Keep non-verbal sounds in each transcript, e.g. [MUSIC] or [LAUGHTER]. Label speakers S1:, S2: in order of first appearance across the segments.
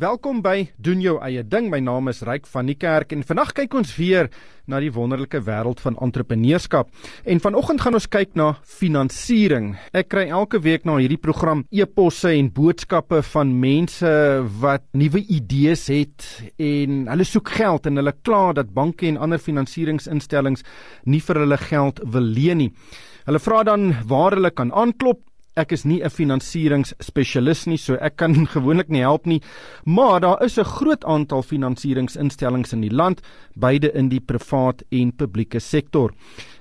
S1: Welkom by doen jou eie ding. My naam is Ryk van die Kerk en vandag kyk ons weer na die wonderlike wêreld van entrepreneurskap. En vanoggend gaan ons kyk na finansiering. Ek kry elke week na hierdie program e-posse en boodskappe van mense wat nuwe idees het en hulle soek geld en hulle kla dat banke en ander finansieringsinstellings nie vir hulle geld wil leen nie. Hulle vra dan waar hulle kan aanklop Ek is nie 'n finansieringsspesialis nie, so ek kan [LAUGHS] gewoonlik nie help nie, maar daar is 'n groot aantal finansieringsinstellings in die land, beide in die privaat en publieke sektor.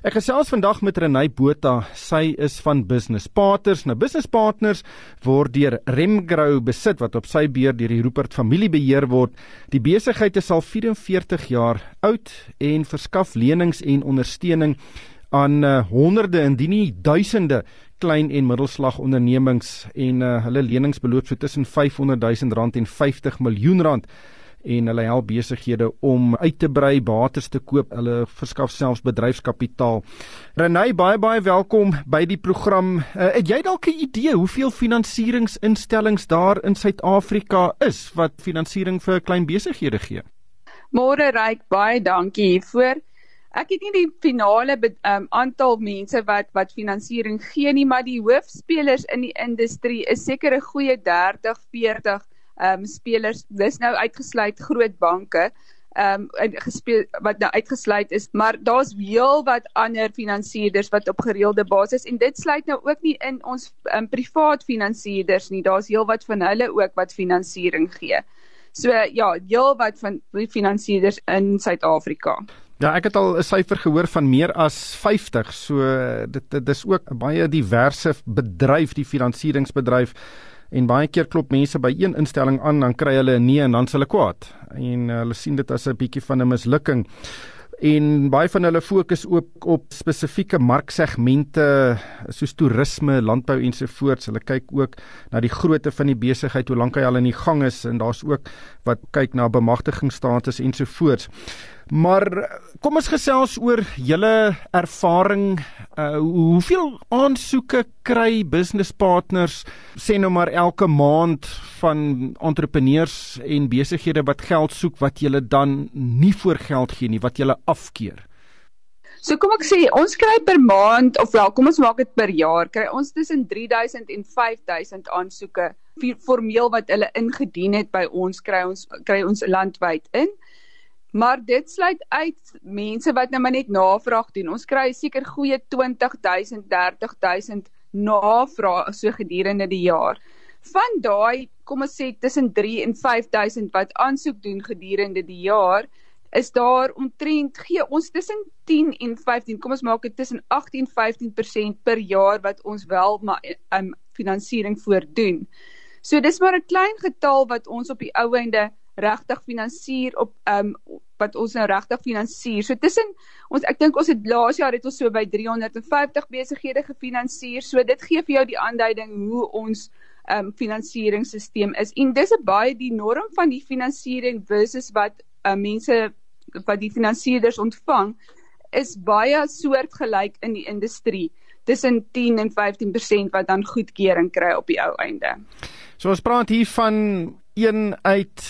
S1: Ek gesels vandag met Renay Botha. Sy is van Business Partners. Nou Business Partners word deur Remgrow besit wat op sy beheer deur die Rupert familie beheer word. Die besigheid is al 44 jaar oud en verskaf lenings en ondersteuning aan uh, honderde indien nie duisende klein en middelslag ondernemings en uh, hulle lenings beloop so tussen 500 000 rand en 50 miljoen rand en hulle help besighede om uit te brei, bates te koop, hulle verskaf selfs bedryfskapitaal. Renay, baie baie welkom by die program. Uh, het jy dalk 'n idee hoeveel finansieringsinstellings daar in Suid-Afrika is wat finansiering vir klein besighede gee?
S2: Môre Ryk, baie dankie hiervoor. Ek het nie die finale um, aantal mense wat wat finansiering gee nie, maar die hoofspelers in die industrie is seker 'n goeie 30, 40 ehm um, spelers. Dis nou uitgesluit groot banke ehm um, gespeel wat nou uitgesluit is, maar daar's heel wat ander finansierders wat op gereelde basis en dit sluit nou ook nie in ons um, privaat finansierders nie. Daar's heel wat van hulle ook wat finansiering gee. So ja, heel wat van finansierders in Suid-Afrika.
S1: Ja, ek het al 'n syfer gehoor van meer as 50. So dit dit is ook 'n baie diverse bedryf, die finansieringsbedryf. En baie keer klop mense by een instelling aan, dan kry hulle 'n nee en dan s' hulle kwaad. En uh, hulle sien dit as 'n bietjie van 'n mislukking. En baie van hulle fokus ook op spesifieke marksegmente soos toerisme, landbou ensovoorts. Hulle kyk ook na die grootte van die besigheid, hoe lank hy al in die gang is en daar's ook wat kyk na bemagtigingsstatus ensovoorts. Maar kom ons gesels oor julle ervaring. Uh hoeveel aansoeke kry business partners sê nou maar elke maand van entrepreneurs en besighede wat geld soek wat julle dan nie voor geld gee nie, wat julle afkeer?
S2: So kom ek sê ons kry per maand of wel kom ons maak dit per jaar kry ons tussen 3000 en 5000 aansoeke formeel wat hulle ingedien het by ons kry ons kry ons landwyd in. Maar dit sluit uit mense wat nou maar net navraag doen. Ons kry seker goeie 20000, 30000 navrae so gedurende die jaar. Van daai, kom ons sê tussen 3 en 5000 wat aansoek doen gedurende die jaar, is daar omtrent gee ons tussen 10 en 15, kom ons maak dit tussen 18 en 15% per jaar wat ons wel maar um, finansiering voordoen. So dis maar 'n klein getal wat ons op die ou einde regtig finansier op ehm um, wat ons nou regtig finansier. So tussen ons ek dink ons het laas jaar het ons so by 350 besighede gefinansier. So dit gee vir jou die aanduiding hoe ons ehm um, finansieringsstelsel is. En dis 'n baie die norm van die finansiering versus wat uh, mense wat die finansierders ontvang is baie soortgelyk in die industrie tussen 10 en 15% wat dan goedkeuring kry op die ou einde.
S1: So ons praat hier van 1 uit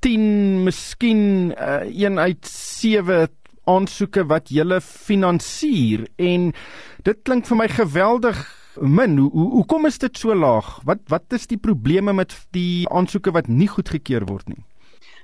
S1: 10 miskien uh, een uit 7 aansoeke wat jy finansier en dit klink vir my geweldig min hoe hoe kom is dit so laag wat wat is die probleme met die aansoeke wat nie goedgekeur word nie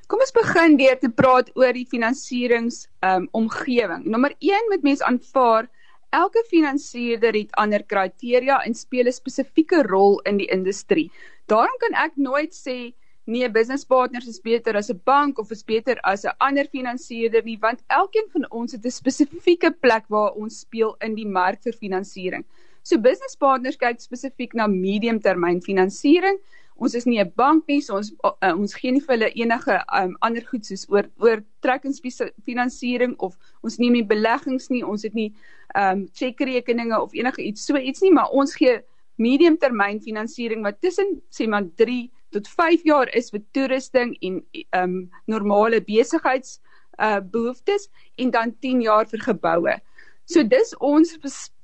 S2: Kom ons begin deur te praat oor die finansierings um, omgewing. Nommer 1 moet mens aanvaar elke finansierder het ander kriteria en speel 'n spesifieke rol in die industrie. Daarom kan ek nooit sê nee, business partners is beter as 'n bank of is beter as 'n ander finansierder nie, want elkeen van ons het 'n spesifieke plek waar ons speel in die mark vir finansiering. So business partners kyk spesifiek na mediumtermyn finansiering. Ons is nie 'n bank nie, so ons uh, ons gee nie vir hulle enige um, ander goed soos oor oortrekkingsfinansiering of ons neem nie beleggings nie, ons het nie ehm um, chequerekeninge of enige iets so iets nie, maar ons gee mediumtermyn finansiering wat tussen sê maar 3 tot 5 jaar is vir toerusting en ehm um, normale besigheids uh behoeftes en dan 10 jaar vir geboue. So dis ons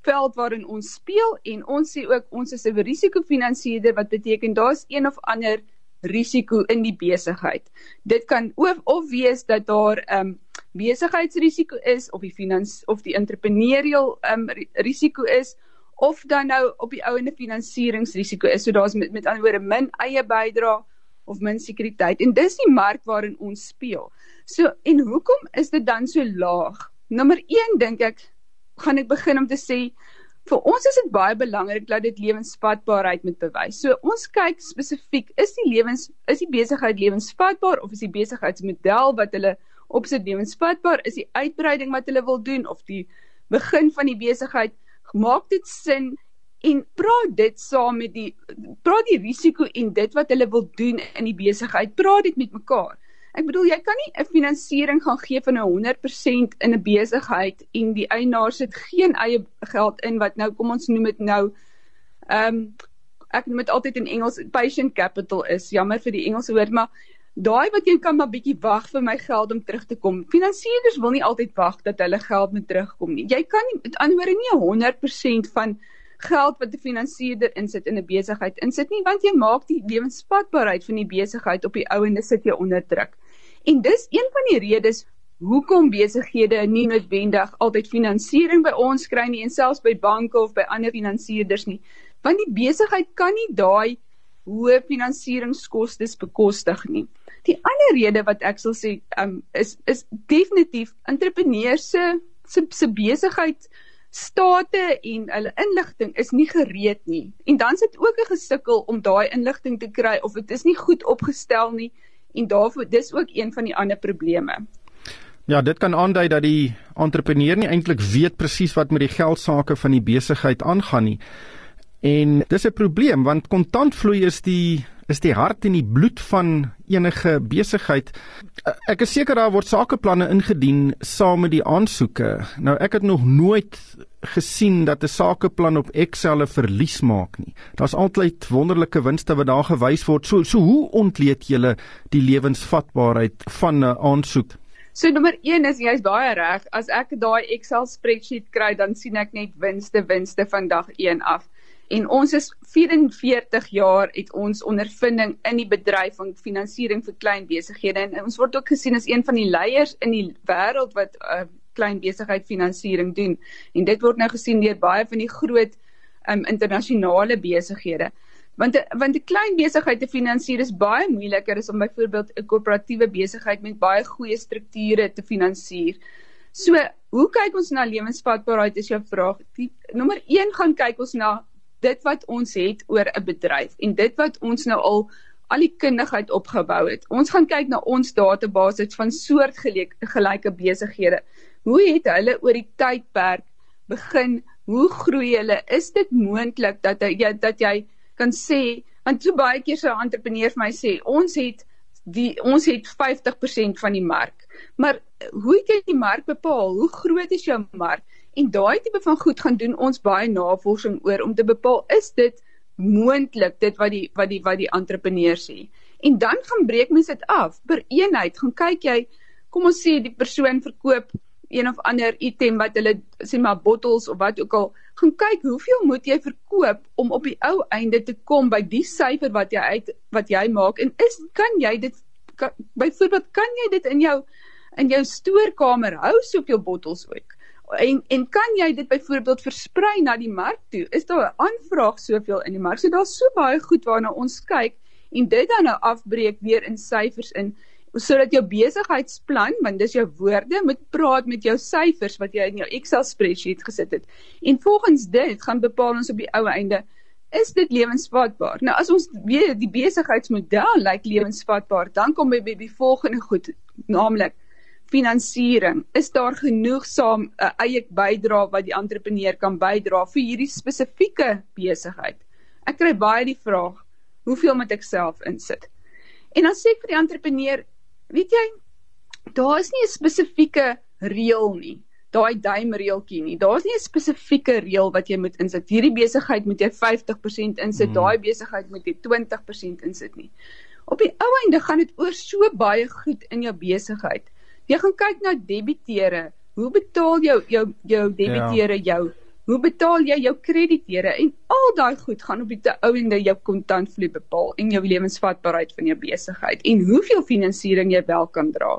S2: veld waarin ons speel en ons sê ook ons is 'n risikofinansiërder wat beteken daar's een of ander risiko in die besigheid. Dit kan of, of wees dat daar 'n um, besigheidsrisiko is of die finans of die entrepreneurial um, risiko is of dan nou op die ouende finansieringsrisiko is. So daar's met met ander woorde min eie bydrae of min sekuriteit en dis die mark waarin ons speel. So en hoekom is dit dan so laag? Nommer 1 dink ek gaan ek begin om te sê vir ons is dit baie belangrik dat dit lewensvatbaarheid moet bewys. So ons kyk spesifiek is die lewens is die besigheid lewensvatbaar of is die besigheidsmodel wat hulle opsit lewensvatbaar? Is die uitbreiding wat hulle wil doen of die begin van die besigheid maak dit sin en praat dit saam met die praat die risiko en dit wat hulle wil doen in die besigheid, praat dit met mekaar. Ek bedoel jy kan nie 'n finansiering gaan gee van 'n 100% in 'n besigheid en die eienaar sit geen eie geld in wat nou kom ons noem dit nou ehm um, ek noem dit altyd in Engels patient capital is. Jammer vir die Engelse woord, maar daai wat jy kan maar bietjie wag vir my geld om terug te kom. Finansierders wil nie altyd wag dat hulle geld moet terugkom nie. Jy kan nie met ander woorde nie 100% van geld wat 'n finansierder insit in 'n besigheid insit nie want jy maak die lewensvatbaarheid van die besigheid op die ouende sit jy onder druk. En dis een van die redes hoekom besighede nie noodwendig altyd finansiering by ons kry nie en selfs by banke of by ander finansierder nie want die besigheid kan nie daai hoë finansieringskoste bekostig nie. Die ander rede wat ek sal sê um, is is definitief entrepreneurs se se besigheid state en hulle inligting is nie gereed nie. En dan sit ook 'n gesukkel om daai inligting te kry of dit is nie goed opgestel nie en daarvoor dis ook een van die ander probleme.
S1: Ja, dit kan aandui dat die entrepreneur nie eintlik weet presies wat met die geldsaake van die besigheid aangaan nie. En dis 'n probleem want kontantvloei is die is die hart en die bloed van enige besigheid. Ek is seker daar word sakeplanne ingedien saam met die aansoeke. Nou ek het nog nooit gesien dat 'n sakeplan op Excel 'n verlies maak nie. Daar's altyd wonderlike winste wat daar gewys word. So so hoe ontleed jy die lewensvatbaarheid van 'n aansoek?
S2: So nommer 1 is jy's baie reg. As ek daai Excel spreadsheet kry, dan sien ek net winste, winste van dag 1 af en ons is 44 jaar het ons ondervinding in die bedryf van finansiering vir klein besighede en ons word ook gesien as een van die leiers in die wêreld wat uh, klein besigheid finansiering doen en dit word nou gesien deur baie van die groot um, internasionale besighede want want 'n klein besigheid te finansier is baie moeiliker as om byvoorbeeld 'n koöperatiewe besigheid met baie goeie strukture te finansier. So, hoe kyk ons na lewensvatbaarheid is jou vraag. Die nommer 1 gaan kyk ons na dit wat ons het oor 'n bedryf en dit wat ons nou al al die kundigheid opgebou het. Ons gaan kyk na ons database van soortgelyke besighede. Hoe het hulle oor die tydperk begin? Hoe groei hulle? Is dit moontlik dat jy dat jy kan sê want so baie keer sou 'n entrepreneur vir my sê ons het die ons het 50% van die mark. Maar hoe het jy die mark bepaal? Hoe groot is jou mark? En daai tipe van goed gaan doen ons baie navorsing oor om te bepaal is dit moontlik dit wat die wat die wat die entrepreneur sê. En dan gaan breek mens dit af per eenheid. Gaan kyk jy, kom ons sê die persoon verkoop een of ander item wat hulle sê maar bottels of wat ook al, gaan kyk hoeveel moet jy verkoop om op die ou einde te kom by die syfer wat jy uit wat jy maak en is kan jy dit byvoorbeeld kan jy dit in jou in jou stoorkamer hou so op jou bottels ook en en kan jy dit byvoorbeeld versprei na die mark toe? Is daar 'n aanvraag soveel in die mark? So daar's so baie goed waarna ons kyk en dit dan nou afbreek weer in syfers in sodat jou besigheidsplan, want dis jou woorde, moet praat met jou syfers wat jy in jou Excel spreadsheet gesit het. En volgens dit gaan bepaal ons op die ou einde is dit lewensvatbaar. Nou as ons weet die besigheidsmodel lyk like lewensvatbaar, dan kom jy by die volgende goed, naamlik finansiering. Is daar genoegsaam 'n uh, eie bydrae wat die entrepreneur kan bydra vir hierdie spesifieke besigheid? Ek kry baie die vraag hoeveel moet ek self insit? En dan sê ek vir die entrepreneur weet jy daar is nie 'n spesifieke reël nie daai duimreeltjie nie. Daar's nie 'n spesifieke reël wat jy moet insit. Hierdie besigheid moet jy 50% insit hmm. daai besigheid moet jy 20% insit nie. Op die ou einde gaan dit oor so baie goed in jou besigheid Jy gaan kyk na debiteure. Hoe betaal jou jou jou debiteure ja. jou? Hoe betaal jy jou krediteure en al daai goed gaan op die ouende jou kontantvloei bepaal en jou lewensvatbaarheid van jou besigheid en hoeveel finansiering jy wel kan dra.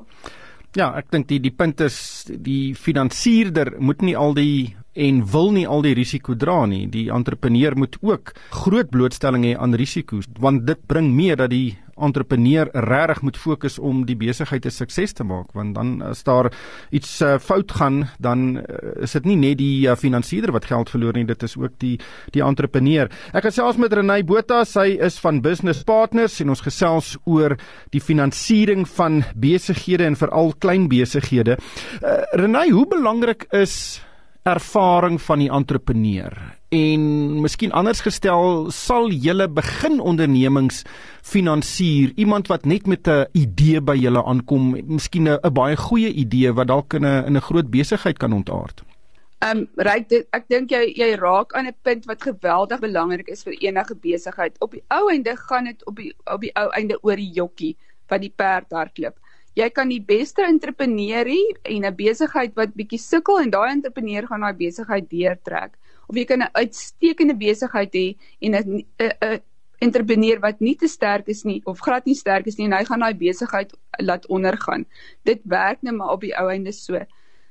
S1: Ja, ek dink die die punt is die finansiërder moet nie al die en wil nie al die risiko dra nie. Die entrepreneur moet ook groot blootstelling hê aan risiko's want dit bring mee dat die entrepreneur regtig moet fokus om die besigheid 'n sukses te maak want dan as daar iets uh, fout gaan dan uh, is dit nie net die uh, finansiëerder wat geld verloor nie dit is ook die die entrepreneur. Ek gesels met Renay Botha, sy is van Business Partners en ons gesels oor die finansiering van besighede en veral klein besighede. Uh, Renay, hoe belangrik is ervaring van die entrepreneur en miskien anders gestel sal julle begin ondernemings finansier? Iemand wat net met 'n idee by julle aankom miskien 'n baie goeie idee wat dalk in 'n in 'n groot besigheid kan ontaard?
S2: Ehm um, dit ek dink jy jy raak aan 'n punt wat geweldig belangrik is vir enige besigheid. Op die ou einde gaan dit op die op die ou einde oor die jokkie wat die perd hardloop. Jy kan die beste entrepreneur hê en 'n besigheid wat bietjie sukkel en daai entrepreneur gaan daai besigheid deurtrek of jy kan 'n uitstekende besigheid hê en 'n 'n entrepreneur wat nie te sterk is nie of glad nie sterk is nie en hy gaan daai besigheid laat ondergaan dit werk net maar op die ou einde so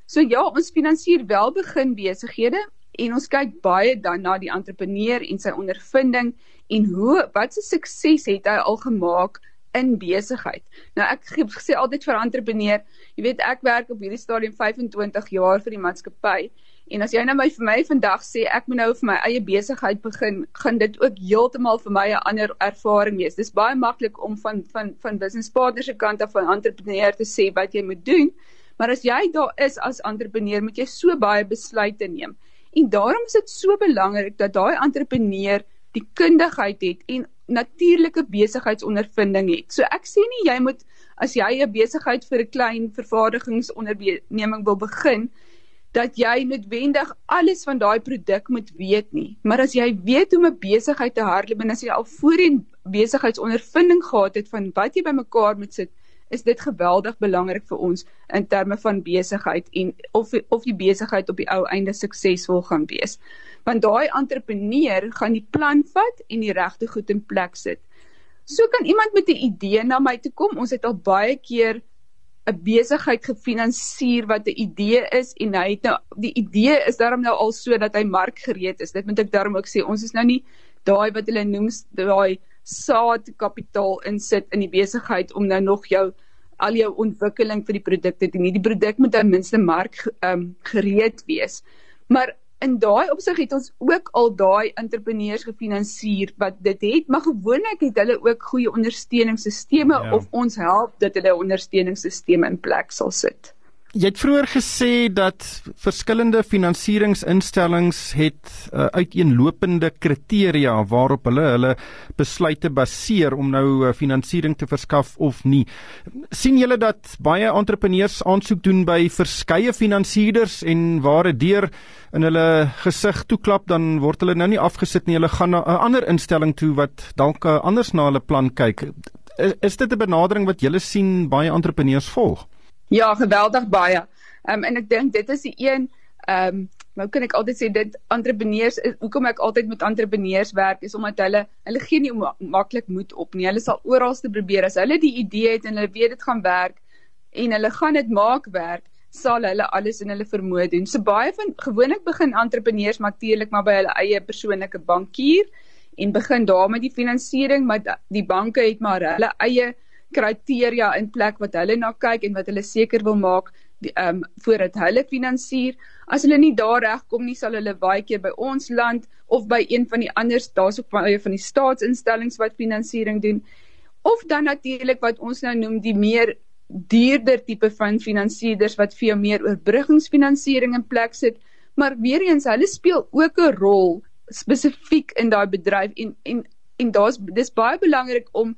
S2: so ja ons finansier wel begin besighede en ons kyk baie dan na die entrepreneur en sy ondervinding en hoe wat se sukses het hy al gemaak in besigheid. Nou ek sê altyd vir entrepreneur, jy weet ek werk op hierdie stadium 25 jaar vir die maatskappy en as jy nou my vir my vandag sê ek moet nou vir my eie besigheid begin, gaan dit ook heeltemal vir my 'n ander ervaring wees. Dis baie maklik om van van van business partners se kant af van entrepreneur te sê wat jy moet doen, maar as jy daar is as entrepreneur, moet jy so baie besluite neem. En daarom is dit so belangrik dat daai entrepreneur die kundigheid het en natuurlike besigheidsondervinding het. So ek sê nie jy moet as jy 'n besigheid vir 'n klein vervaardigingsonderneming wil begin dat jy noodwendig alles van daai produk moet weet nie. Maar as jy weet hoe om 'n besigheid te hardloop en as jy al voorheen besigheidsondervinding gehad het van wat jy bymekaar moet sit, is dit geweldig belangrik vir ons in terme van besigheid en of of die besigheid op die ou einde suksesvol gaan wees want daai entrepreneur gaan die plan vat en die regte goed in plek sit. So kan iemand met 'n idee na my toe kom. Ons het al baie keer 'n besigheid gefinansier wat 'n idee is en hy het nou die idee is daarom nou al so dat hy markgereed is. Dit moet ek daarom ook sê. Ons is nou nie daai wat hulle noem daai saadkapitaal insit in die besigheid om nou nog jou al jou ontwikkeling vir die produkte te doen. Die produk moet ten minste mark um, gereed wees. Maar in daai opsig het ons ook al daai entrepreneurs gefinansier wat dit het, maar gewoonlik het hulle ook goeie ondersteuningssisteme ja. of ons help dat hulle ondersteuningssisteme in plek sal sit.
S1: Jy het vroeër gesê dat verskillende finansieringsinstellings het uh, uiteenlopende kriteria waarop hulle hulle besluite baseer om nou uh, finansiering te verskaf of nie. sien julle dat baie entrepreneurs aansoek doen by verskeie finansierders en waar dit deur in hulle gesig toeklap dan word hulle nou nie afgesit nie. Hulle gaan na 'n ander instelling toe wat dalk uh, anders na hulle plan kyk. Is, is dit 'n benadering wat julle sien baie entrepreneurs volg?
S2: Ja, geweldig baie. Ehm um, en ek dink dit is die een ehm um, nou kan ek altyd sê dit entrepreneurs hoekom ek altyd met entrepreneurs werk is omdat hulle hulle gee nie maklik moed op nie. Hulle sal oralste probeer as hulle die idee het en hulle weet dit gaan werk en hulle gaan dit maak werk sal hulle alles in hulle vermoë doen. So baie van gewoonlik begin entrepreneurs natuurlik maar by hulle eie persoonlike bankier en begin daar met die finansiering, maar die banke het maar hulle eie kriteria in plek wat hulle na kyk en wat hulle seker wil maak ehm um, voordat hulle finansier. As hulle nie daar regkom nie, sal hulle baie keer by ons land of by een van die ander daar's ook baie van die staatsinstellings wat finansiering doen. Of dan natuurlik wat ons nou noem die meer duurder tipe van finansierders wat vir jou meer oorbruggingsfinansiering in plek sit, maar weer eens hulle speel ook 'n rol spesifiek in daai bedryf en en en daar's dis baie belangrik om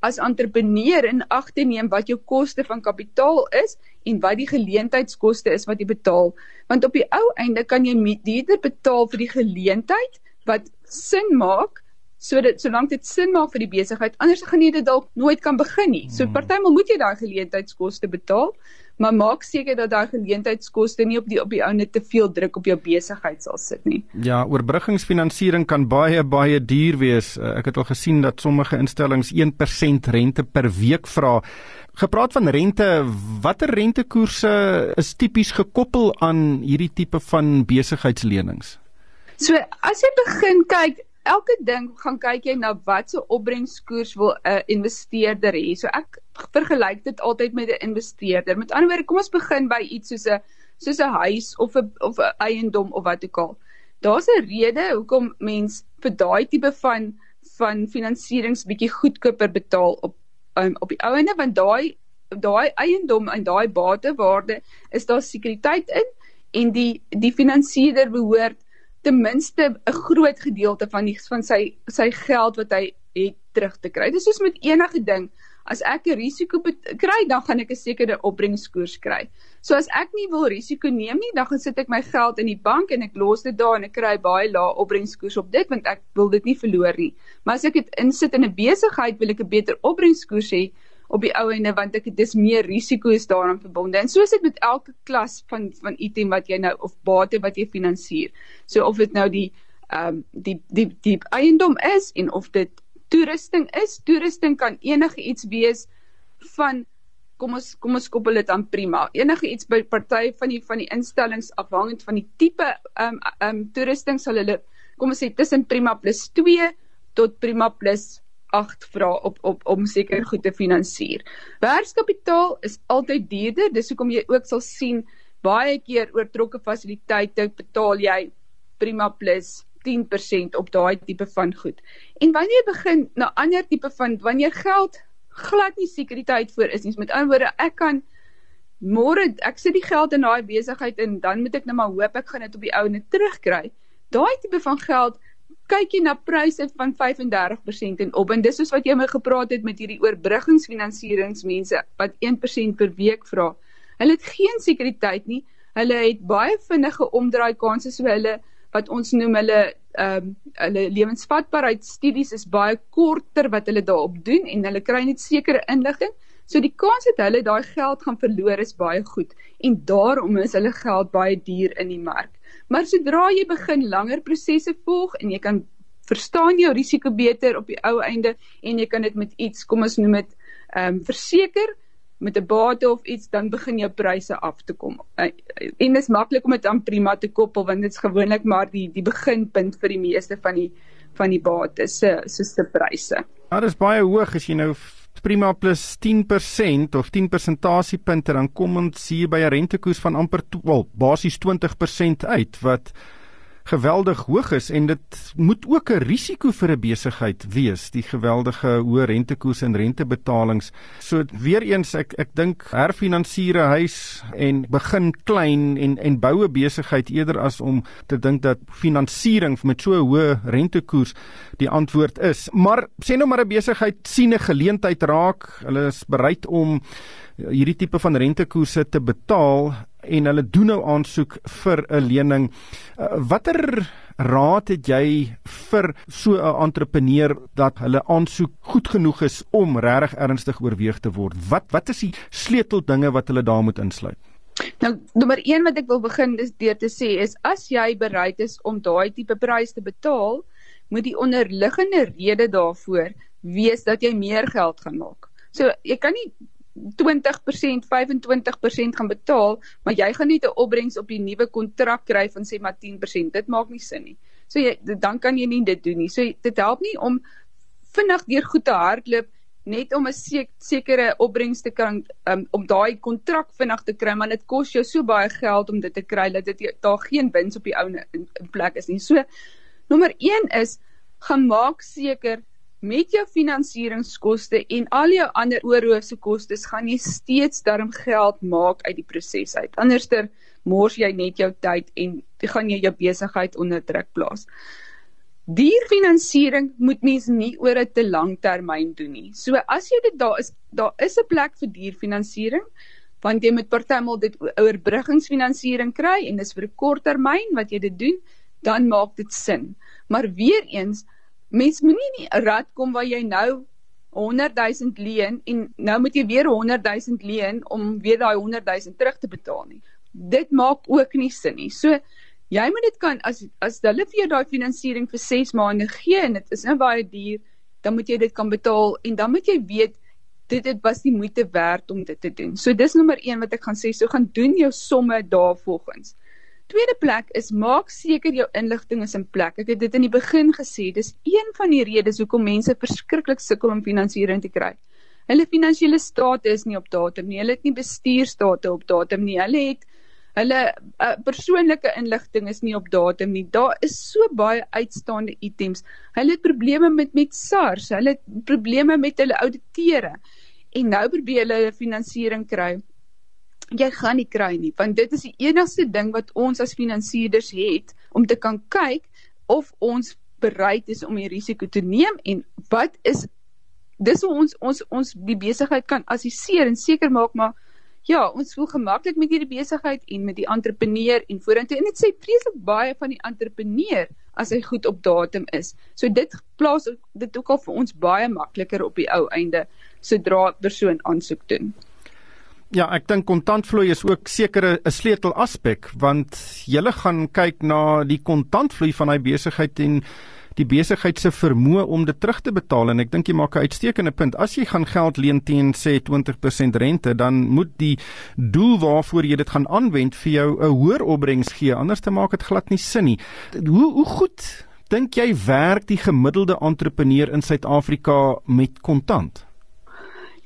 S2: as entrepreneur in ag te neem wat jou koste van kapitaal is en wat die geleentheidskoste is wat jy betaal want op die ou einde kan jy duurder betaal vir die geleentheid wat sin maak sodat solank dit sin maak vir die besigheid anders gaan jy dit dalk nooit kan begin nie so hmm. partymal moet jy daai geleentheidskoste betaal maar maak seker dat daai geleentheidskoste nie op die op die ou net te veel druk op jou besigheid sal sit nie.
S1: Ja, oorbruggingsfinansiering kan baie baie duur wees. Uh, ek het al gesien dat sommige instellings 1% rente per week vra. Gepraat van rente, watter rentekoerse is tipies gekoppel aan hierdie tipe van besigheidslenings?
S2: So, as jy begin kyk, elke ding gaan kyk jy na watse opbrengskoers wil 'n uh, investeerder hê. So ek vergelyk dit altyd met 'n investeerder. Met ander woorde, kom ons begin by iets soos 'n soos 'n huis of 'n of 'n eiendom of wat ook al. Daar's 'n rede hoekom mens vir daai tipe van van finansierings bietjie goedkoper betaal op um, op die ouene want daai daai eiendom en daai batewaarde is daar sekuriteit in en die die finansierder behoort ten minste 'n groot gedeelte van die van sy sy geld wat hy het terug te kry. Dis soos met enige ding. As ek 'n risiko kry, dan gaan ek 'n sekere opbrengskoers kry. So as ek nie wil risiko neem nie, dan gaan sit ek my geld in die bank en ek los dit daar en ek kry baie lae opbrengskoers op dit want ek wil dit nie verloor nie. Maar as ek dit insit in 'n besigheid, wil ek 'n beter opbrengskoers hê op die ou ende want ek dis meer risiko's daaraan verbonde. En so is dit met elke klas van van item wat jy nou of bate wat jy finansier. So of dit nou die ehm um, die die die eiendom is en of dit toerusting is, toerusting kan enige iets wees van kom ons kom ons koppel dit aan prima. Enige iets by party van die van die instellings afhangend van die tipe ehm um, ehm um, toerusting sal hulle kom ons sê tussen prima plus 2 tot prima plus 8 vra op op om seker goed te finansier. Werkskapitaal is altyd duurder, dis hoekom jy ook sal sien baie keer oortrokke fasiliteite betaal jy prima plus 10% op daai tipe van goed. En wanneer begin na ander tipe van wanneer geld glad nie sekuriteit voor is nie. Met ander woorde, ek kan môre ek sit die geld in daai besigheid en dan moet ek net nou maar hoop ek gaan dit op die ou net terugkry. Daai tipe van geld kyk jy na pryse van 35% en op en dis soos wat jy my gepraat het met hierdie oorbruggingsfinansieringsmense wat 1% per week vra. Hulle het geen sekuriteit nie. Hulle het baie vinnige omdraai kansse so hulle wat ons noem hulle ehm um, hulle lewensvatbaarheid studies is baie korter wat hulle daarop doen en hulle kry net sekere inligting. So die kans dat hulle daai geld gaan verloor is baie goed en daarom is hulle geld baie duur in die mark. Maar sodra jy begin langer prosesse volg en jy kan verstaan jou risiko beter op die ou einde en jy kan dit met iets, kom ons noem dit ehm um, verseker met 'n bate of iets dan begin jou pryse af te kom. En dit is maklik om dit aan prima te koppel want dit is gewoonlik maar die die beginpunt vir die meeste van die van die bates se soos se pryse.
S1: Ja, dit is baie hoog as jy nou prima plus 10% of 10 persentasiepunte dan kom ons hier by 'n rentekoers van amper wel basies 20% uit wat geweldig hoog is en dit moet ook 'n risiko vir 'n besigheid wees die geweldige hoë rentekoerse en rentebetalings. So weer eens ek ek dink herfinansiere huis en begin klein en en bou 'n besigheid eerder as om te dink dat finansiering met so 'n hoë rentekoers die antwoord is. Maar sê nou maar 'n besigheid sien 'n geleentheid raak, hulle is bereid om hierdie tipe van rentekoerse te betaal en hulle doen nou aansoek vir 'n lening. Uh, watter raad het jy vir so 'n entrepreneur dat hulle aansoek goed genoeg is om regtig ernstig oorweeg te word? Wat wat is die sleuteldinge wat hulle daar moet insluit?
S2: Nou, nommer 1 wat ek wil begin is deur te sê is as jy bereid is om daai tipe prys te betaal, moet die onderliggende rede daarvoor wees dat jy meer geld gaan maak. So, jy kan nie 20%, 25% gaan betaal, maar jy gaan nie 'n opbrengs op die nuwe kontrak kry van sê maar 10%. Dit maak nie sin nie. So jy dan kan jy nie dit doen nie. So dit help nie om vinnig deur goed te hardloop net om 'n sekere opbrengs te kan um, om daai kontrak vinnig te kry, maar dit kos jou so baie geld om dit te kry dat dit daar geen wins op die ou in, in plek is nie. So nommer 1 is gaan maak seker met jou finansieringskoste en al jou ander oorhoofse kostes gaan jy steeds darm geld maak uit die proses uit. Anderster mors jy net jou tyd en gaan jy jou besigheid onder druk plaas. Dierfinansiering moet mens nie oor 'n te lang termyn doen nie. So as jy dit daar is, daar is 'n plek vir dierfinansiering want jy moet partymal dit oorbruggingsfinansiering kry en dis vir 'n kort termyn wat jy dit doen, dan maak dit sin. Maar weer eens Mens moenie nie 'n rad kom waar jy nou 100 000 leen en nou moet jy weer 100 000 leen om weer daai 100 000 terug te betaal nie. Dit maak ook nie sin nie. So jy moet dit kan as as hulle vir jou daai finansiering vir 6 maande gee en dit is nou baie duur, dan moet jy dit kan betaal en dan moet jy weet dit dit was die moeite werd om dit te doen. So dis nommer 1 wat ek gaan sê, so gaan doen jou somme daarvolgens. Tweede plek is maak seker jou inligting is in plek. Ek het dit in die begin gesê, dis een van die redes hoekom mense verskriklik sukkel om finansiering te kry. Hulle finansiële state is nie op datum nie. Hulle het nie bestuurstate op datum nie. Hulle het hulle uh, persoonlike inligting is nie op datum nie. Daar is so baie uitstaande items. Hulle het probleme met met SARS. Hulle het probleme met hulle ouditeure en nou probeer hulle hulle finansiering kry. Jy gaan nie kry nie, want dit is die enigste ding wat ons as finansierders het om te kan kyk of ons bereid is om die risiko te neem en wat is dis hoe ons ons ons die besigheid kan assesseer en seker maak maar ja, ons voel gemaklik met hierdie besigheid en met die entrepreneur en vorentoe en dit sê vreeslik baie van die entrepreneur as hy goed op datum is. So dit plaas dit ook al vir ons baie makliker op die ou einde sodra 'n persoon aansoek doen.
S1: Ja, ek dink kontantvloei is ook sekere 'n sleutel aspek want jy gaan kyk na die kontantvloei van hy besigheid en die besigheid se vermoë om dit terug te betaal en ek dink jy maak 'n uitstekende punt. As jy gaan geld leen teen sê 20% rente, dan moet die doel waarvoor jy dit gaan aanwend vir jou 'n hoër opbrengs gee, anders te maak dit glad nie sin nie. Hoe hoe goed dink jy werk die gemiddelde entrepreneur in Suid-Afrika met kontant?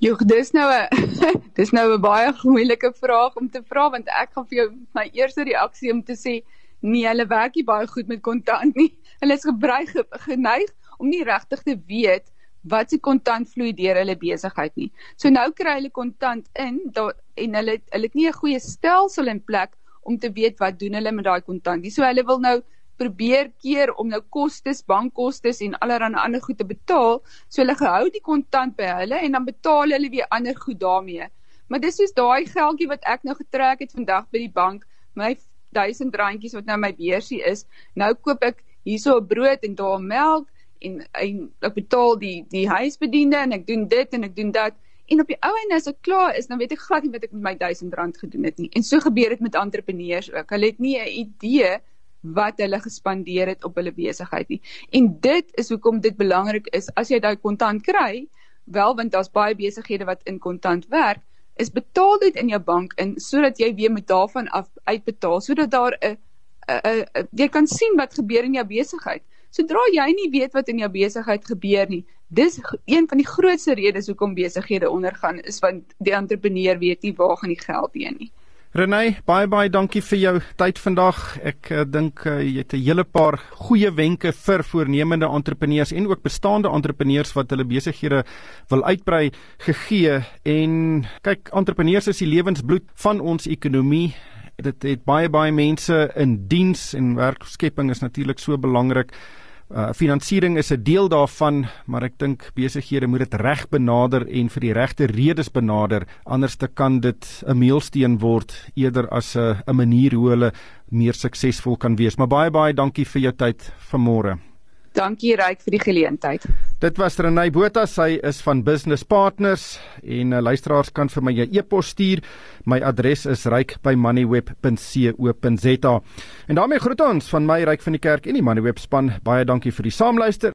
S2: Joh, dis nou 'n [LAUGHS] dis nou 'n baie moeilike vraag om te vra want ek gaan vir jou my eerste reaksie om te sê nee, hulle werk nie baie goed met kontant nie. [LAUGHS] Hulle is gebruik geneig om nie regtig te weet wat se kontant vloei deur hulle besigheid nie. So nou kry hulle kontant in daar en hulle hulle het nie 'n goeie stelsel in plek om te weet wat doen hulle met daai kontant nie. So hulle wil nou probeer keer om nou kostes, bankkostes en allerlei ander goed te betaal. So hulle gehou die kontant by hulle en dan betaal hulle weer ander goed daarmee. Maar dis soos daai geldjie wat ek nou getrek het vandag by die bank, my 1000 randjies wat nou my beursie is. Nou koop ek hierso 'n brood en daar melk en, en ek betaal die die huisbediende en ek doen dit en ek doen dat. En op die ou einde as ek klaar is, dan weet ek glad nie wat ek met my 1000 rand gedoen het nie. En so gebeur dit met entrepreneurs ook. Hulle het nie 'n idee wat hulle gespandeer het op hulle besigheid nie. En dit is hoekom dit belangrik is as jy daai kontant kry, wel want daar's baie besighede wat in kontant werk, is betaal dit in jou bank in sodat jy weer met daarvan af uitbetaal sodat daar 'n jy kan sien wat gebeur in jou besigheid. Sodra jy nie weet wat in jou besigheid gebeur nie, dis een van die grootste redes hoekom besighede ondergaan is want die entrepreneur weet nie waar gaan die geld heen nie.
S1: Renay, baie baie dankie vir jou tyd vandag. Ek uh, dink uh, jy het 'n hele paar goeie wenke vir voornemende entrepreneurs en ook bestaande entrepreneurs wat hulle besighede wil uitbrei gegee. En kyk, entrepreneurs is die lewensbloed van ons ekonomie. Dit het baie baie mense in diens en werkskepping is natuurlik so belangrik. Uh finansiering is 'n deel daarvan, maar ek dink besighede moet dit reg benader en vir die regte redes benader, anders te kan dit 'n meelsteen word eerder as 'n 'n manier hoe hulle meer suksesvol kan wees. Maar baie baie dankie vir jou tyd vanmôre.
S2: Dankie Ryk vir die geleentheid.
S1: Dit was Renay Botha, sy is van Business Partners en uh, luisteraars kan vir my 'n e-pos stuur. My adres is ryk@moneyweb.co.za. En daarmee groet ons van my Ryk van die Kerk en die Moneyweb span. Baie dankie vir die saamluister.